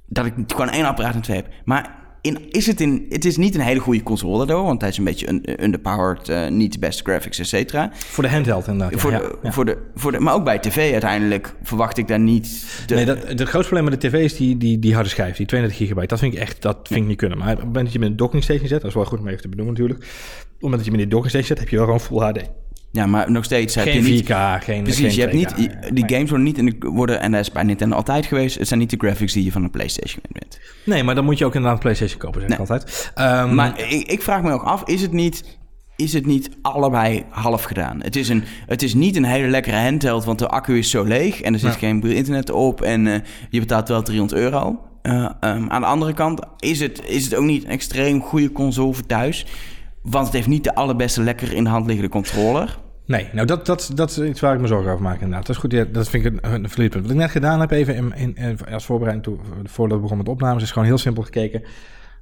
Dat ik gewoon één apparaat en twee heb. Maar in, is het, in, het is niet een hele goede console daardoor, want hij is een beetje un, underpowered, uh, niet de beste graphics, et cetera. Voor de handheld inderdaad. Voor ja, de, ja. Voor de, voor de, maar ook bij tv uiteindelijk verwacht ik daar niet... De... Nee, dat, het grootste probleem met de tv is die, die, die harde schijf, die 32 gigabyte. Dat vind ik echt, dat vind ik niet kunnen. Maar op het moment dat je met een docking station zet, dat is wel goed om even te benoemen natuurlijk. Op het moment dat je met die docking station zet, heb je wel gewoon full HD. Ja, maar nog steeds geen heb je niet... 4K, geen Precies, geen je hebt 2K, niet... Die games worden niet... In de, worden, en dat is bij Nintendo altijd geweest... Het zijn niet de graphics die je van een Playstation bent. Nee, maar dan moet je ook inderdaad een Playstation kopen, zeg ik Nee. altijd. Um, Maar ik, ik vraag me ook af... Is het niet... Is het niet allebei half gedaan? Het is, een, het is niet een hele lekkere handheld, want de accu is zo leeg en er zit Ja. geen internet op en eh, je betaalt wel 300 euro. Eh, ehm, aan de andere kant is het, is het ook niet een extreem goede console voor thuis, want het heeft niet de allerbeste lekker in de hand liggende controller. Nee, nou dat, dat, dat is iets waar ik me zorgen over maak inderdaad. Dat is goed, dat vind ik een, een. Wat ik net gedaan heb even als voorbereiding toe, voordat we begonnen met opnames, is gewoon heel simpel gekeken.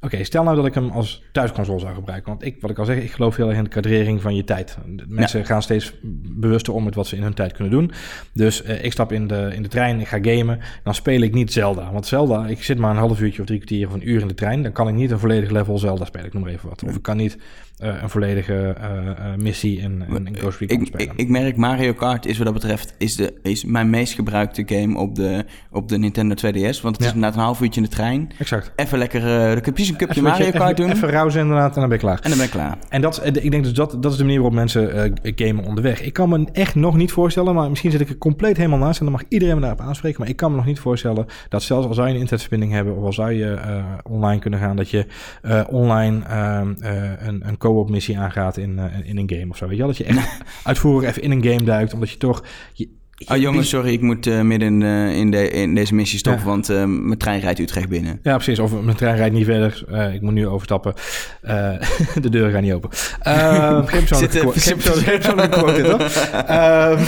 Oké, stel nou dat ik hem als thuisconsole zou gebruiken. Want ik, wat ik al zeg, ik geloof heel erg in de kadrering van je tijd. De Mensen gaan steeds bewuster om met wat ze in hun tijd kunnen doen. Dus eh, ik stap in de, in de trein, ik ga gamen. Dan speel ik niet Zelda. Want Zelda, ik zit maar een half uurtje of drie kwartier of een uur in de trein. Dan kan ik niet een volledig level Zelda spelen, ik noem maar even wat. Of ik kan niet eh, een volledige eh, missie in, in, in Ghost Recon Ik, spelen. ik, ik merk Mario Kart is wat dat betreft is, de, is mijn meest gebruikte game op de, op de Nintendo 2DS. Want het is inderdaad een half uurtje in de trein. Exact. Even lekker, eh een cupje Even, Mario Kart doen. even rauzen inderdaad en dan ben ik klaar. En dan ben ik klaar. En dat, is- ik denk dus dat, dat is de manier waarop mensen eh, gamen onderweg. Ik kan me echt nog niet voorstellen, maar misschien zit ik er compleet helemaal naast en dan mag iedereen me daarop aanspreken. Maar ik kan me nog niet voorstellen dat zelfs al zou je een internetverbinding hebben of al zou je eh, online kunnen gaan, dat je eh, online ehm, eh, een, een co-op missie aangaat in, eh, in een game of zo. Weet je wel? Dat je echt uitvoerig even in een game duikt, omdat je toch... Je, Oh jongens, sorry, ik moet eh, midden in, eh, in, de, in deze missie stoppen, Ja. want eh, mijn trein rijdt Utrecht binnen. Ja, precies. Of mijn trein rijdt niet verder. Eh, ik moet nu overstappen. De deuren gaan niet open. Uh, geen persoonlijke quote, hoor. Ehm,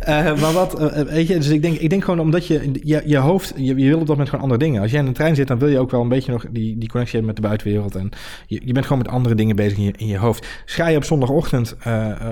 eh, maar wat, weet je, dus ik denk, ik denk gewoon omdat je, je, je hoofd, je, je wil op dat moment gewoon andere dingen. Als jij in een trein zit, dan wil je ook wel een beetje nog die, die connectie hebben met de buitenwereld. En je, je bent gewoon met andere dingen bezig in je, in je hoofd. Ga je op zondagochtend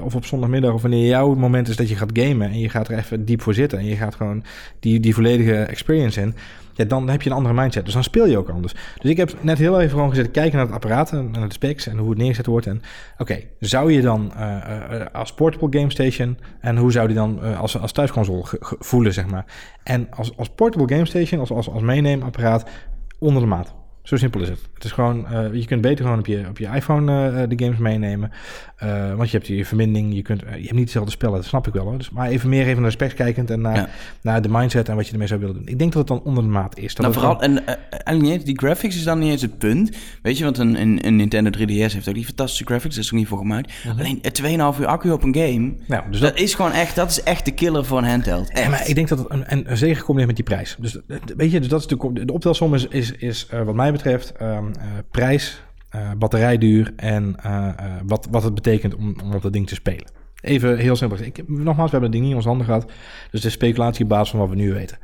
of op zondagmiddag of wanneer jouw moment is dat je gaat gamen en je gaat er even diep voor zitten en je gaat gewoon die, die volledige experience in. Ja, dan heb je een andere mindset. Dus dan speel je ook anders. Dus ik heb net heel even gewoon gezet kijken naar het apparaat en naar de specs en hoe het neergezet wordt. En oké, zou je dan eh, eh, als portable game station en hoe zou die dan eh, als, als thuisconsole voelen, zeg maar. En als, als portable game station, als, als, als meeneemapparaat, onder de maat. Zo simpel is het. Het is gewoon, eh, je kunt beter gewoon op je, op je iPhone eh, de games meenemen. Eh, want je hebt je verbinding, je, kunt, eh, je hebt niet dezelfde spellen, dat snap ik wel hoor. Dus, maar even meer even naar de specs kijkend en naar, Ja. naar de mindset en wat je ermee zou willen doen. Ik denk dat het dan onder de maat is. Dat Nou, het vooral, gewoon- en eh, eigenlijk niet die graphics is dan niet eens het punt. Weet je, want een, een, een Nintendo 3DS heeft ook die fantastische graphics, dat is er niet voor gemaakt. Alleen eh, 2,5 uur accu op een game, nou, dus dat, dat, is gewoon echt, dat is echt de killer voor een handheld. Ja, Echt. maar ik denk dat het een, en zeker gecombineerd met die prijs. Dus eh, weet je, dus dat is de, de optelsom is, is, is eh, wat mij betreft ehm, eh, prijs, eh, batterijduur en eh, wat, wat het betekent om, om op dat ding te spelen. Even heel simpel. Ik, nogmaals, we hebben het ding niet in onze handen gehad. Dus de speculatie op basis van wat we nu weten.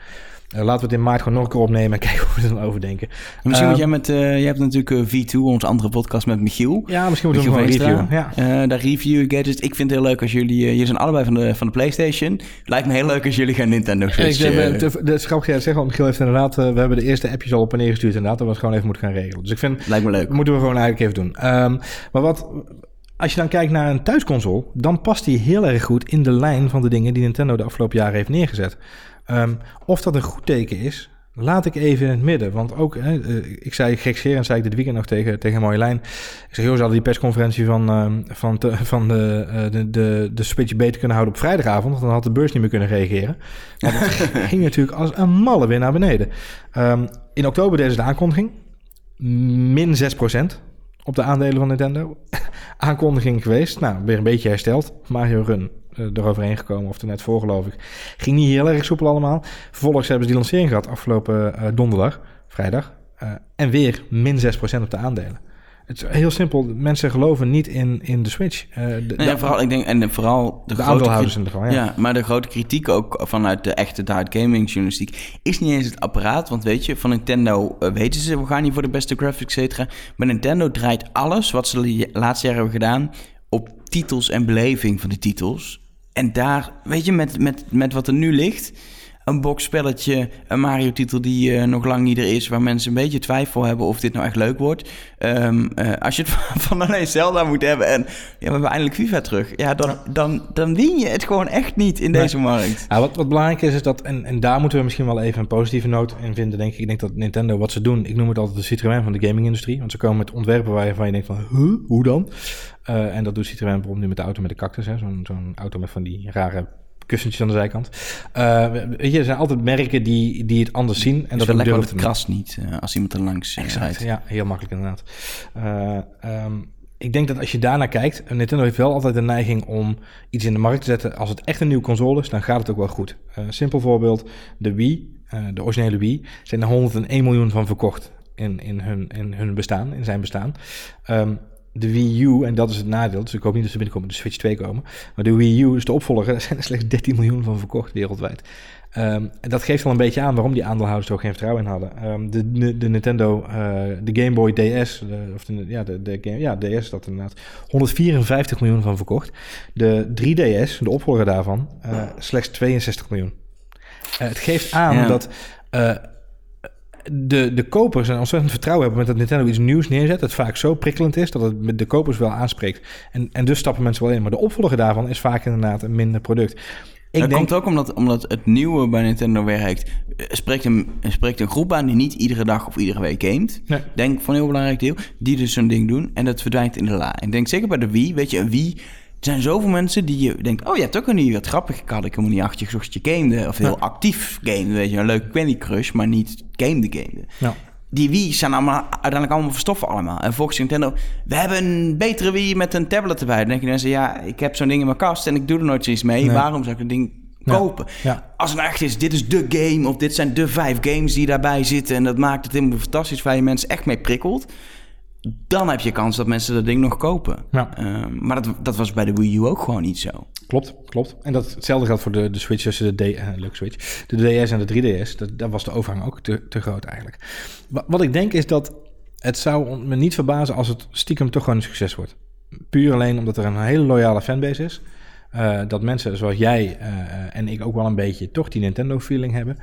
Uh, laten we het in maart gewoon nog een keer opnemen en kijken hoe we er dan over denken. misschien moet jij met, uh, je hebt natuurlijk uh, V2, onze andere podcast met Michiel. Ja, misschien moeten we gewoon reviewen. Ja. daar review gadgets. Ik vind het heel leuk als jullie, jullie zijn allebei van de, van de Playstation. Lijkt me heel leuk als jullie gaan Nintendo Switch. Ik heb, de, de grappig zeggen, want Michiel heeft inderdaad, we hebben de eerste appjes al op en neer gestuurd inderdaad. Dat we het gewoon even moeten gaan regelen. Dus ik vind, lijkt me leuk. Moeten we gewoon eigenlijk even doen. Um, maar wat, als je dan kijkt naar een thuisconsole, dan past die heel erg goed in de lijn van de dingen die Nintendo de afgelopen jaren heeft neergezet. Um, of dat een goed teken is, laat ik even in het midden. Want ook, hè, ik zei gekscherend, zei ik dit weekend nog tegen, tegen Marjolein. Ik zei, joh, ze hadden die persconferentie van, uh, van, te, van de, uh, de, de, de Switch beter kunnen houden op vrijdagavond. Want dan had de beurs niet meer kunnen reageren. Maar dat ging natuurlijk als een malle weer naar beneden. Um, in oktober deden ze de aankondiging. Min 6% op de aandelen van Nintendo. Aankondiging geweest. Nou, weer een beetje hersteld. Mario Run eroverheen gekomen, of er net voor geloof ik. Ging niet heel erg soepel allemaal. Vervolgens hebben ze die lancering gehad afgelopen uh, donderdag, vrijdag. Uh, en weer min 6% op de aandelen. Het is heel simpel. Mensen geloven niet in, in de Switch. Uh, de, nee, ja, vooral, ik denk, en vooral de, de aandeelhouders in de geval. Ja. ja. maar de grote kritiek ook vanuit de echte hard gaming journalistiek is niet eens het apparaat. Want weet je, van Nintendo uh, weten ze, we gaan niet voor de beste graphics, et cetera. Maar Nintendo draait alles wat ze de laatste jaren hebben gedaan op titels en beleving van de titels. En daar, weet je, met, met, met wat er nu ligt een boxspelletje, een Mario-titel die uh, nog lang niet er is, waar mensen een beetje twijfel hebben of dit nou echt leuk wordt. Um, uh, als je het van alleen Zelda moet hebben en ja, we hebben eindelijk FIFA terug, ja, dan, dan, dan win je het gewoon echt niet in deze markt. Ja, wat, wat belangrijk is, is dat, en, en daar moeten we misschien wel even een positieve noot in vinden, denk ik. Ik denk dat Nintendo, wat ze doen, ik noem het altijd de Citroën van de gaming-industrie, want ze komen met ontwerpen waarvan je denkt van, huh, hoe dan? Uh, en dat doet Citroën bijvoorbeeld nu met de auto met de cactus, zo'n zo'n auto met van die rare kussentjes aan de zijkant. Uh, weet je, er zijn altijd merken die, die het anders zien. En dat lekker het krast niet uh, als iemand er langs rijdt. Ja, heel makkelijk inderdaad. Uh, um, ik denk dat als je daarnaar kijkt, Nintendo heeft wel altijd de neiging om iets in de markt te zetten. Als het echt een nieuwe console is, dan gaat het ook wel goed. simpel voorbeeld, de Wii, de originele Wii, zijn er 101 miljoen van verkocht in, in, hun, in hun bestaan, in zijn bestaan. Um, de Wii U, en dat is het nadeel, dus ik hoop niet dat ze binnenkomen de Switch 2 komen. Maar de Wii U is de opvolger, daar zijn er slechts 13 miljoen van verkocht wereldwijd. Um, en dat geeft wel een beetje aan waarom die aandeelhouders er ook geen vertrouwen in hadden. Um, de, de, de, Nintendo, uh, de Game Boy DS, de, of de, ja, de, de game, ja, DS dat inderdaad, 154 miljoen van verkocht. De 3DS, de opvolger daarvan, uh, slechts 62 miljoen. Uh, het geeft aan ja. dat de, de kopers een ontzettend vertrouwen hebben met dat Nintendo iets nieuws neerzet. Dat vaak zo prikkelend is dat het met de kopers wel aanspreekt. En, en dus stappen mensen wel in. Maar de opvolger daarvan is vaak inderdaad een minder product. Ik dat denk... komt ook omdat, omdat het nieuwe bij Nintendo werkt. Spreekt een, spreekt een groep aan die niet iedere dag of iedere week gamet. Nee. Denk van een heel belangrijk deel. Die dus zo'n ding doen. En dat verdwijnt in de la. Ik denk zeker bij de Wii. Weet je, een Wii er zijn zoveel mensen die je denkt... oh, je hebt ook een nieuw wat grappig. Ik had ik helemaal niet achter je gezocht je gamede. Of heel ja. actief game, weet je. Een leuk Candy Crush, maar niet game de game. Ja. Die Wii zijn allemaal, uiteindelijk allemaal verstoffen allemaal. En volgens Nintendo, we hebben een betere Wii met een tablet erbij. Dan denk je mensen, ja, ik heb zo'n ding in mijn kast... en ik doe er nooit zoiets mee. Nee. Waarom zou ik een ding kopen? Ja. Als het nou echt is, dit is de game... of dit zijn de vijf games die daarbij zitten... en dat maakt het helemaal fantastisch... waar je mensen echt mee prikkelt dan heb je kans dat mensen dat ding nog kopen. Ja. Uh, maar dat, dat was bij de Wii U ook gewoon niet zo. Klopt, klopt. En dat, hetzelfde geldt voor de, de Switch tussen de, D, uh, leuk Switch, de DS en de 3DS. Dat, daar was de overgang ook te, te groot eigenlijk. Wat, wat ik denk is dat het zou me niet verbazen als het stiekem toch gewoon een succes wordt. Puur alleen omdat er een hele loyale fanbase is. Uh, dat mensen zoals jij uh, en ik ook wel een beetje toch die Nintendo-feeling hebben.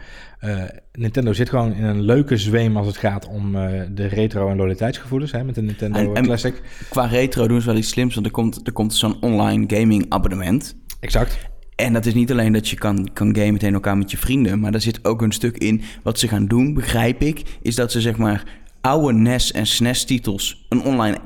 Uh, Nintendo zit gewoon in een leuke zweem als het gaat om de retro- en loyaliteitsgevoelens hè, met de Nintendo en, en Classic. Qua retro doen ze wel iets slims, want er komt, er komt zo'n online gaming abonnement. Exact. En dat is niet alleen dat je kan, kan gamen tegen elkaar met je vrienden, maar daar zit ook een stuk in. Wat ze gaan doen, begrijp ik, is dat ze zeg maar oude NES en SNES-titels een online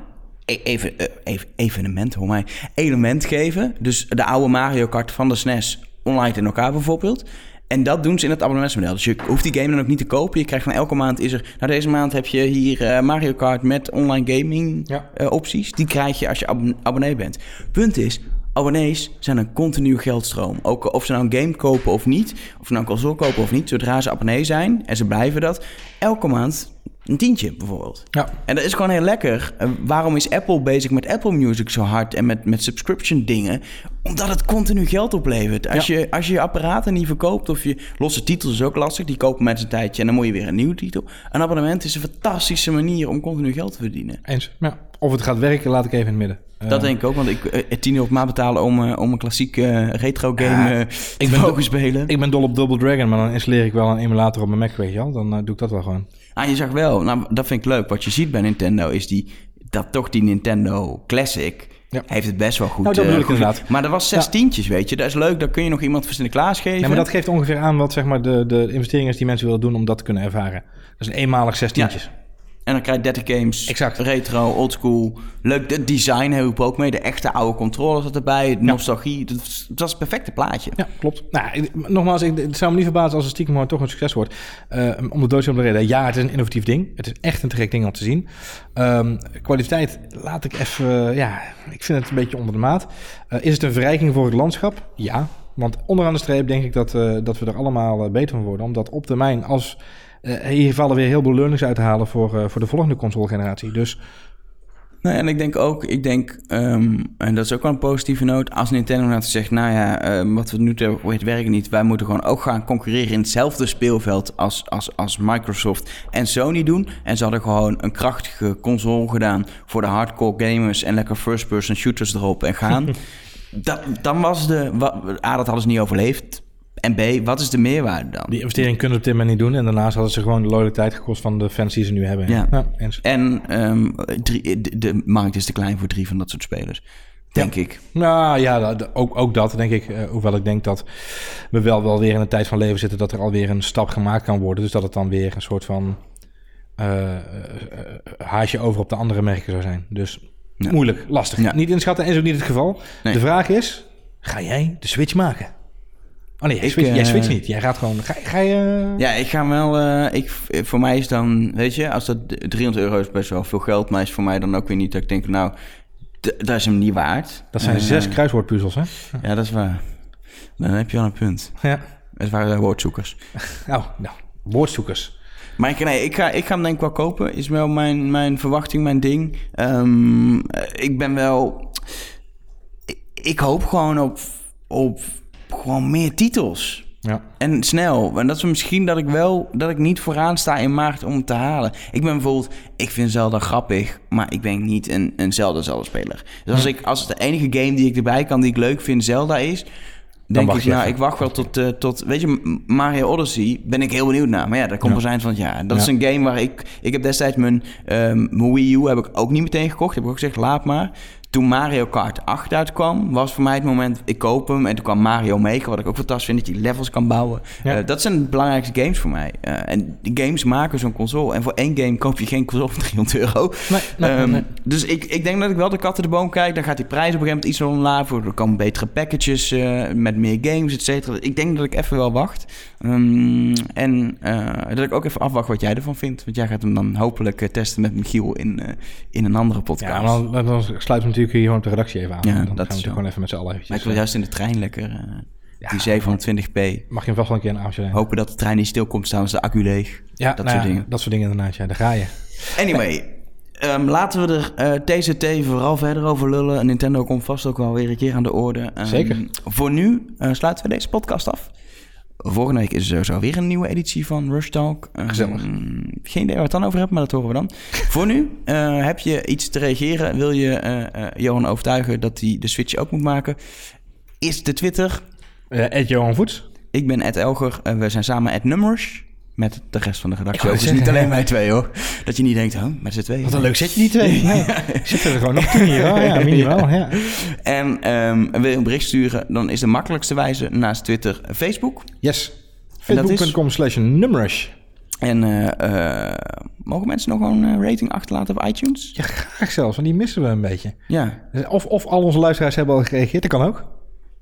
even, uh, even, evenement, hoe mij, element geven. Dus de oude Mario Kart van de SNES online in elkaar bijvoorbeeld. En dat doen ze in het abonnementsmodel. Dus je hoeft die game dan ook niet te kopen. Je krijgt van elke maand is er... Nou, deze maand heb je hier uh, Mario Kart met online gaming ja. uh, opties. Die krijg je als je ab abonnee bent. Punt is, abonnees zijn een continu geldstroom. Ook of ze nou een game kopen of niet. Of ze nou een console kopen of niet. Zodra ze abonnee zijn en ze blijven dat... Elke maand een tientje bijvoorbeeld. Ja. En dat is gewoon heel lekker. Uh, waarom is Apple bezig met Apple Music zo hard en met, met subscription dingen? Omdat het continu geld oplevert. Als, Ja. je, als je je apparaten niet verkoopt of je losse titels is ook lastig. Die kopen mensen een tijdje en dan moet je weer een nieuwe titel. Een abonnement is een fantastische manier om continu geld te verdienen. Eens. Ja. Of het gaat werken, laat ik even in het midden. Eh, Dat denk ik ook, want ik eh, 10 euro op maand betalen om, eh, om een klassieke eh, retro game Ja, eh, te ben spelen. Ik ben dol op Double Dragon, maar dan installeer ik wel een emulator op mijn Mac, weet je wel. Dan eh, doe ik dat wel gewoon. Ah, je zag wel, nou, dat vind ik leuk. Wat je ziet bij Nintendo is die, dat toch die Nintendo Classic Ja. heeft het best wel goed. Nou, dat eh, bedoel ik inderdaad. Maar dat was zes Ja. weet je. Dat is leuk, dan kun je nog iemand voor Sinterklaas geven. Ja, maar dat geeft ongeveer aan wat zeg maar, de, de investering is die mensen willen doen om dat te kunnen ervaren. Dat is een eenmalig zestientjes. En dan krijg je 30 games, Exact. retro, oldschool. Leuk, het design ik ook mee. De echte oude controllers zat erbij, de nostalgie. Dat, was- dat was het perfecte plaatje. Ja, klopt. Nou, ik- nogmaals, ik, het zou me niet verbazen als het stiekem gewoon toch een succes wordt. Eh, om de doodsimpele reden. Ja, het is een innovatief ding. Het is echt een te gek ding om te zien. Ehm, kwaliteit, laat ik even... ja, ik vind het een beetje onder de maat. Eh, is het een verrijking voor het landschap? Ja. Want onderaan de streep denk ik dat, eh, dat we er allemaal beter van worden. Omdat op termijn, als... eh, hier vallen weer heel veel learnings uit te halen voor, eh, voor de volgende console-generatie. Dus Nee, en ik denk ook, ik denk, ehm, en dat is ook wel een positieve noot, als Nintendo nou zegt, nou ja, ehm, wat we nu te het werken niet, wij moeten gewoon ook gaan concurreren in hetzelfde speelveld als, als, als Microsoft en Sony doen. En ze hadden gewoon een krachtige console gedaan voor de hardcore gamers en lekker first-person shooters erop en gaan. dat, dan was de, wa- A, dat hadden ze niet overleefd. En B, wat is de meerwaarde dan? die investering kunnen ze op dit moment niet doen. En daarnaast hadden ze gewoon de loyaliteit gekost van de fans die ze nu hebben. Ja. eens. En ehm, drie, de, de markt is te klein voor drie van dat soort spelers, denk ik. Nou ja, ook, ook dat denk ik. eh, hoewel ik denk dat we wel, wel weer in een tijd van leven zitten dat er alweer een stap gemaakt kan worden. Dus dat het dan weer een soort van eh, eh, eh, haasje over op de andere merken zou zijn. Dus Ja. moeilijk, lastig. Ja. Niet inschatten en is ook niet het geval. Nee. De vraag is, ga jij de switch maken? Oh nee, jij, Ik, switch, jij eh, switcht niet. Jij gaat gewoon... Ga, ga je... Ja, ik ga wel. eh, ik, voor mij is dan, weet je, als dat 300 euro is best wel veel geld, maar is voor mij dan ook weer niet dat ik denk, nou, dat is hem niet waard. Dat zijn Eh, zes kruiswoordpuzzels, hè? Ja, dat is waar. Dan heb je wel een punt. Ja. Het waren woordzoekers. Nou, nou, woordzoekers. Maar ik, nee, ik, ga, ik ga hem denk ik wel kopen. Is wel mijn, mijn verwachting, mijn ding. Ehm, eh, ik ben wel... Ik, ik hoop gewoon op, op gewoon meer titels. Ja. En snel. En dat is misschien dat ik wel... dat ik niet vooraan sta in maart om het te halen. Ik ben bijvoorbeeld... Ik vind Zelda grappig, maar ik ben niet een, een Zelda-Zelda-speler. Dus als, ik, als de enige game die ik erbij kan die ik leuk vind Zelda is... denk wacht ik, nou, even. ik wacht wel tot, eh, tot... Weet je, Mario Odyssey ben ik heel benieuwd naar. Maar ja, dat komt Ja. eind van het jaar. Dat is een game waar ik... Ik heb destijds mijn, mijn Wii U heb ik ook niet meteen gekocht. Heb ik ook gezegd, laat maar. Toen Mario Kart 8 uitkwam, was voor mij het moment... Ik koop hem en toen kwam Mario Maker, wat ik ook fantastisch vind... dat je levels kan bouwen. Ja. Eh, dat zijn de belangrijkste games voor mij. Eh, en die games maken zo'n console. En voor één game koop je geen console voor 300 euro. Nee, nee, Ehm, nee. Dus ik, ik denk dat ik wel de kat in de boom kijk. Dan gaat die prijs op een gegeven moment iets omlaag. voor. Er komen betere packages eh, met meer games, et cetera. Ik denk dat ik even wel wacht. Ehm, en dat ik ook even afwacht wat jij ervan vindt. Want jij gaat hem dan hopelijk testen met Michiel in, in een andere podcast. Ja, dan, dan sluiten we natuurlijk hier gewoon op de redactie even aan. Ja, dan dat gaan we is natuurlijk gewoon even met z'n allen Maar eventjes... ik wil eh, juist in de trein lekker eh, Ja. die 720p. Mag je hem vast wel een keer een avondje nemen. Hopen dat de trein niet stil komt staan als de accu leeg. Ja, dat nou soort dingen. Dat soort dingen inderdaad, ja. Daar ga je. Anyway, ehm, laten we er eh, TCT vooral verder over lullen. Nintendo komt vast ook wel weer een keer aan de orde. Ehm, Zeker. Voor nu sluiten we deze podcast af. Volgende week is er sowieso weer een nieuwe editie van Rush Talk. Ehm, Gezellig. Geen idee waar we het dan over hebben, maar dat horen we dan. voor nu, eh, heb je iets te reageren? Wil je eh, eh, Johan overtuigen dat hij de Switch ook moet maken? Is de Twitter. Ed Johan Voets. Ik ben Ed Elger. en we zijn samen Ed Nummers. Met de rest van de redactie. Wou Dus niet alleen ja. wij twee hoor. Dat je niet denkt, huh, met z'n tweeën. Wat een leuk zetje die twee. Nee, zitten er gewoon nog tien hier. Oh, ja, minimaal. Ja. En ehm, wil je een bericht sturen, dan is de makkelijkste wijze naast Twitter Facebook. Yes. Is? Facebook.com slash numrush. En eh, eh, mogen mensen nog een eh, rating achterlaten op iTunes? Ja, graag zelfs, want die missen we een beetje. Ja. Of, of al onze luisteraars hebben al gereageerd, dat kan ook.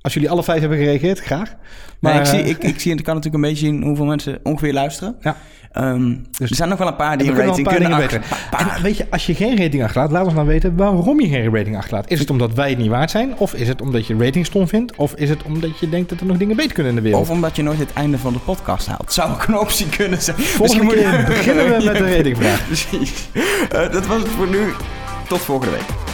Als jullie alle vijf hebben gereageerd, graag. Maar Maar ik, zie, eh, ik, ik zie, ik kan natuurlijk een beetje zien hoeveel mensen ongeveer luisteren. Ja. Ehm, er zijn nog wel een paar die een rating kunnen achter- En weet je, als je geen rating achterlaat, laat ons dan weten waarom je geen rating achterlaat. Is het omdat wij het niet waard zijn? Of is het omdat je rating stom vindt? Of is het omdat je denkt dat er nog dingen beter kunnen in de wereld? Of omdat je nooit het einde van de podcast haalt. Zou ook een optie kunnen zijn. Volgende Misschien keer moet- beginnen we met een ratingvraag. Precies. Eh, dat was het voor nu. Tot volgende week.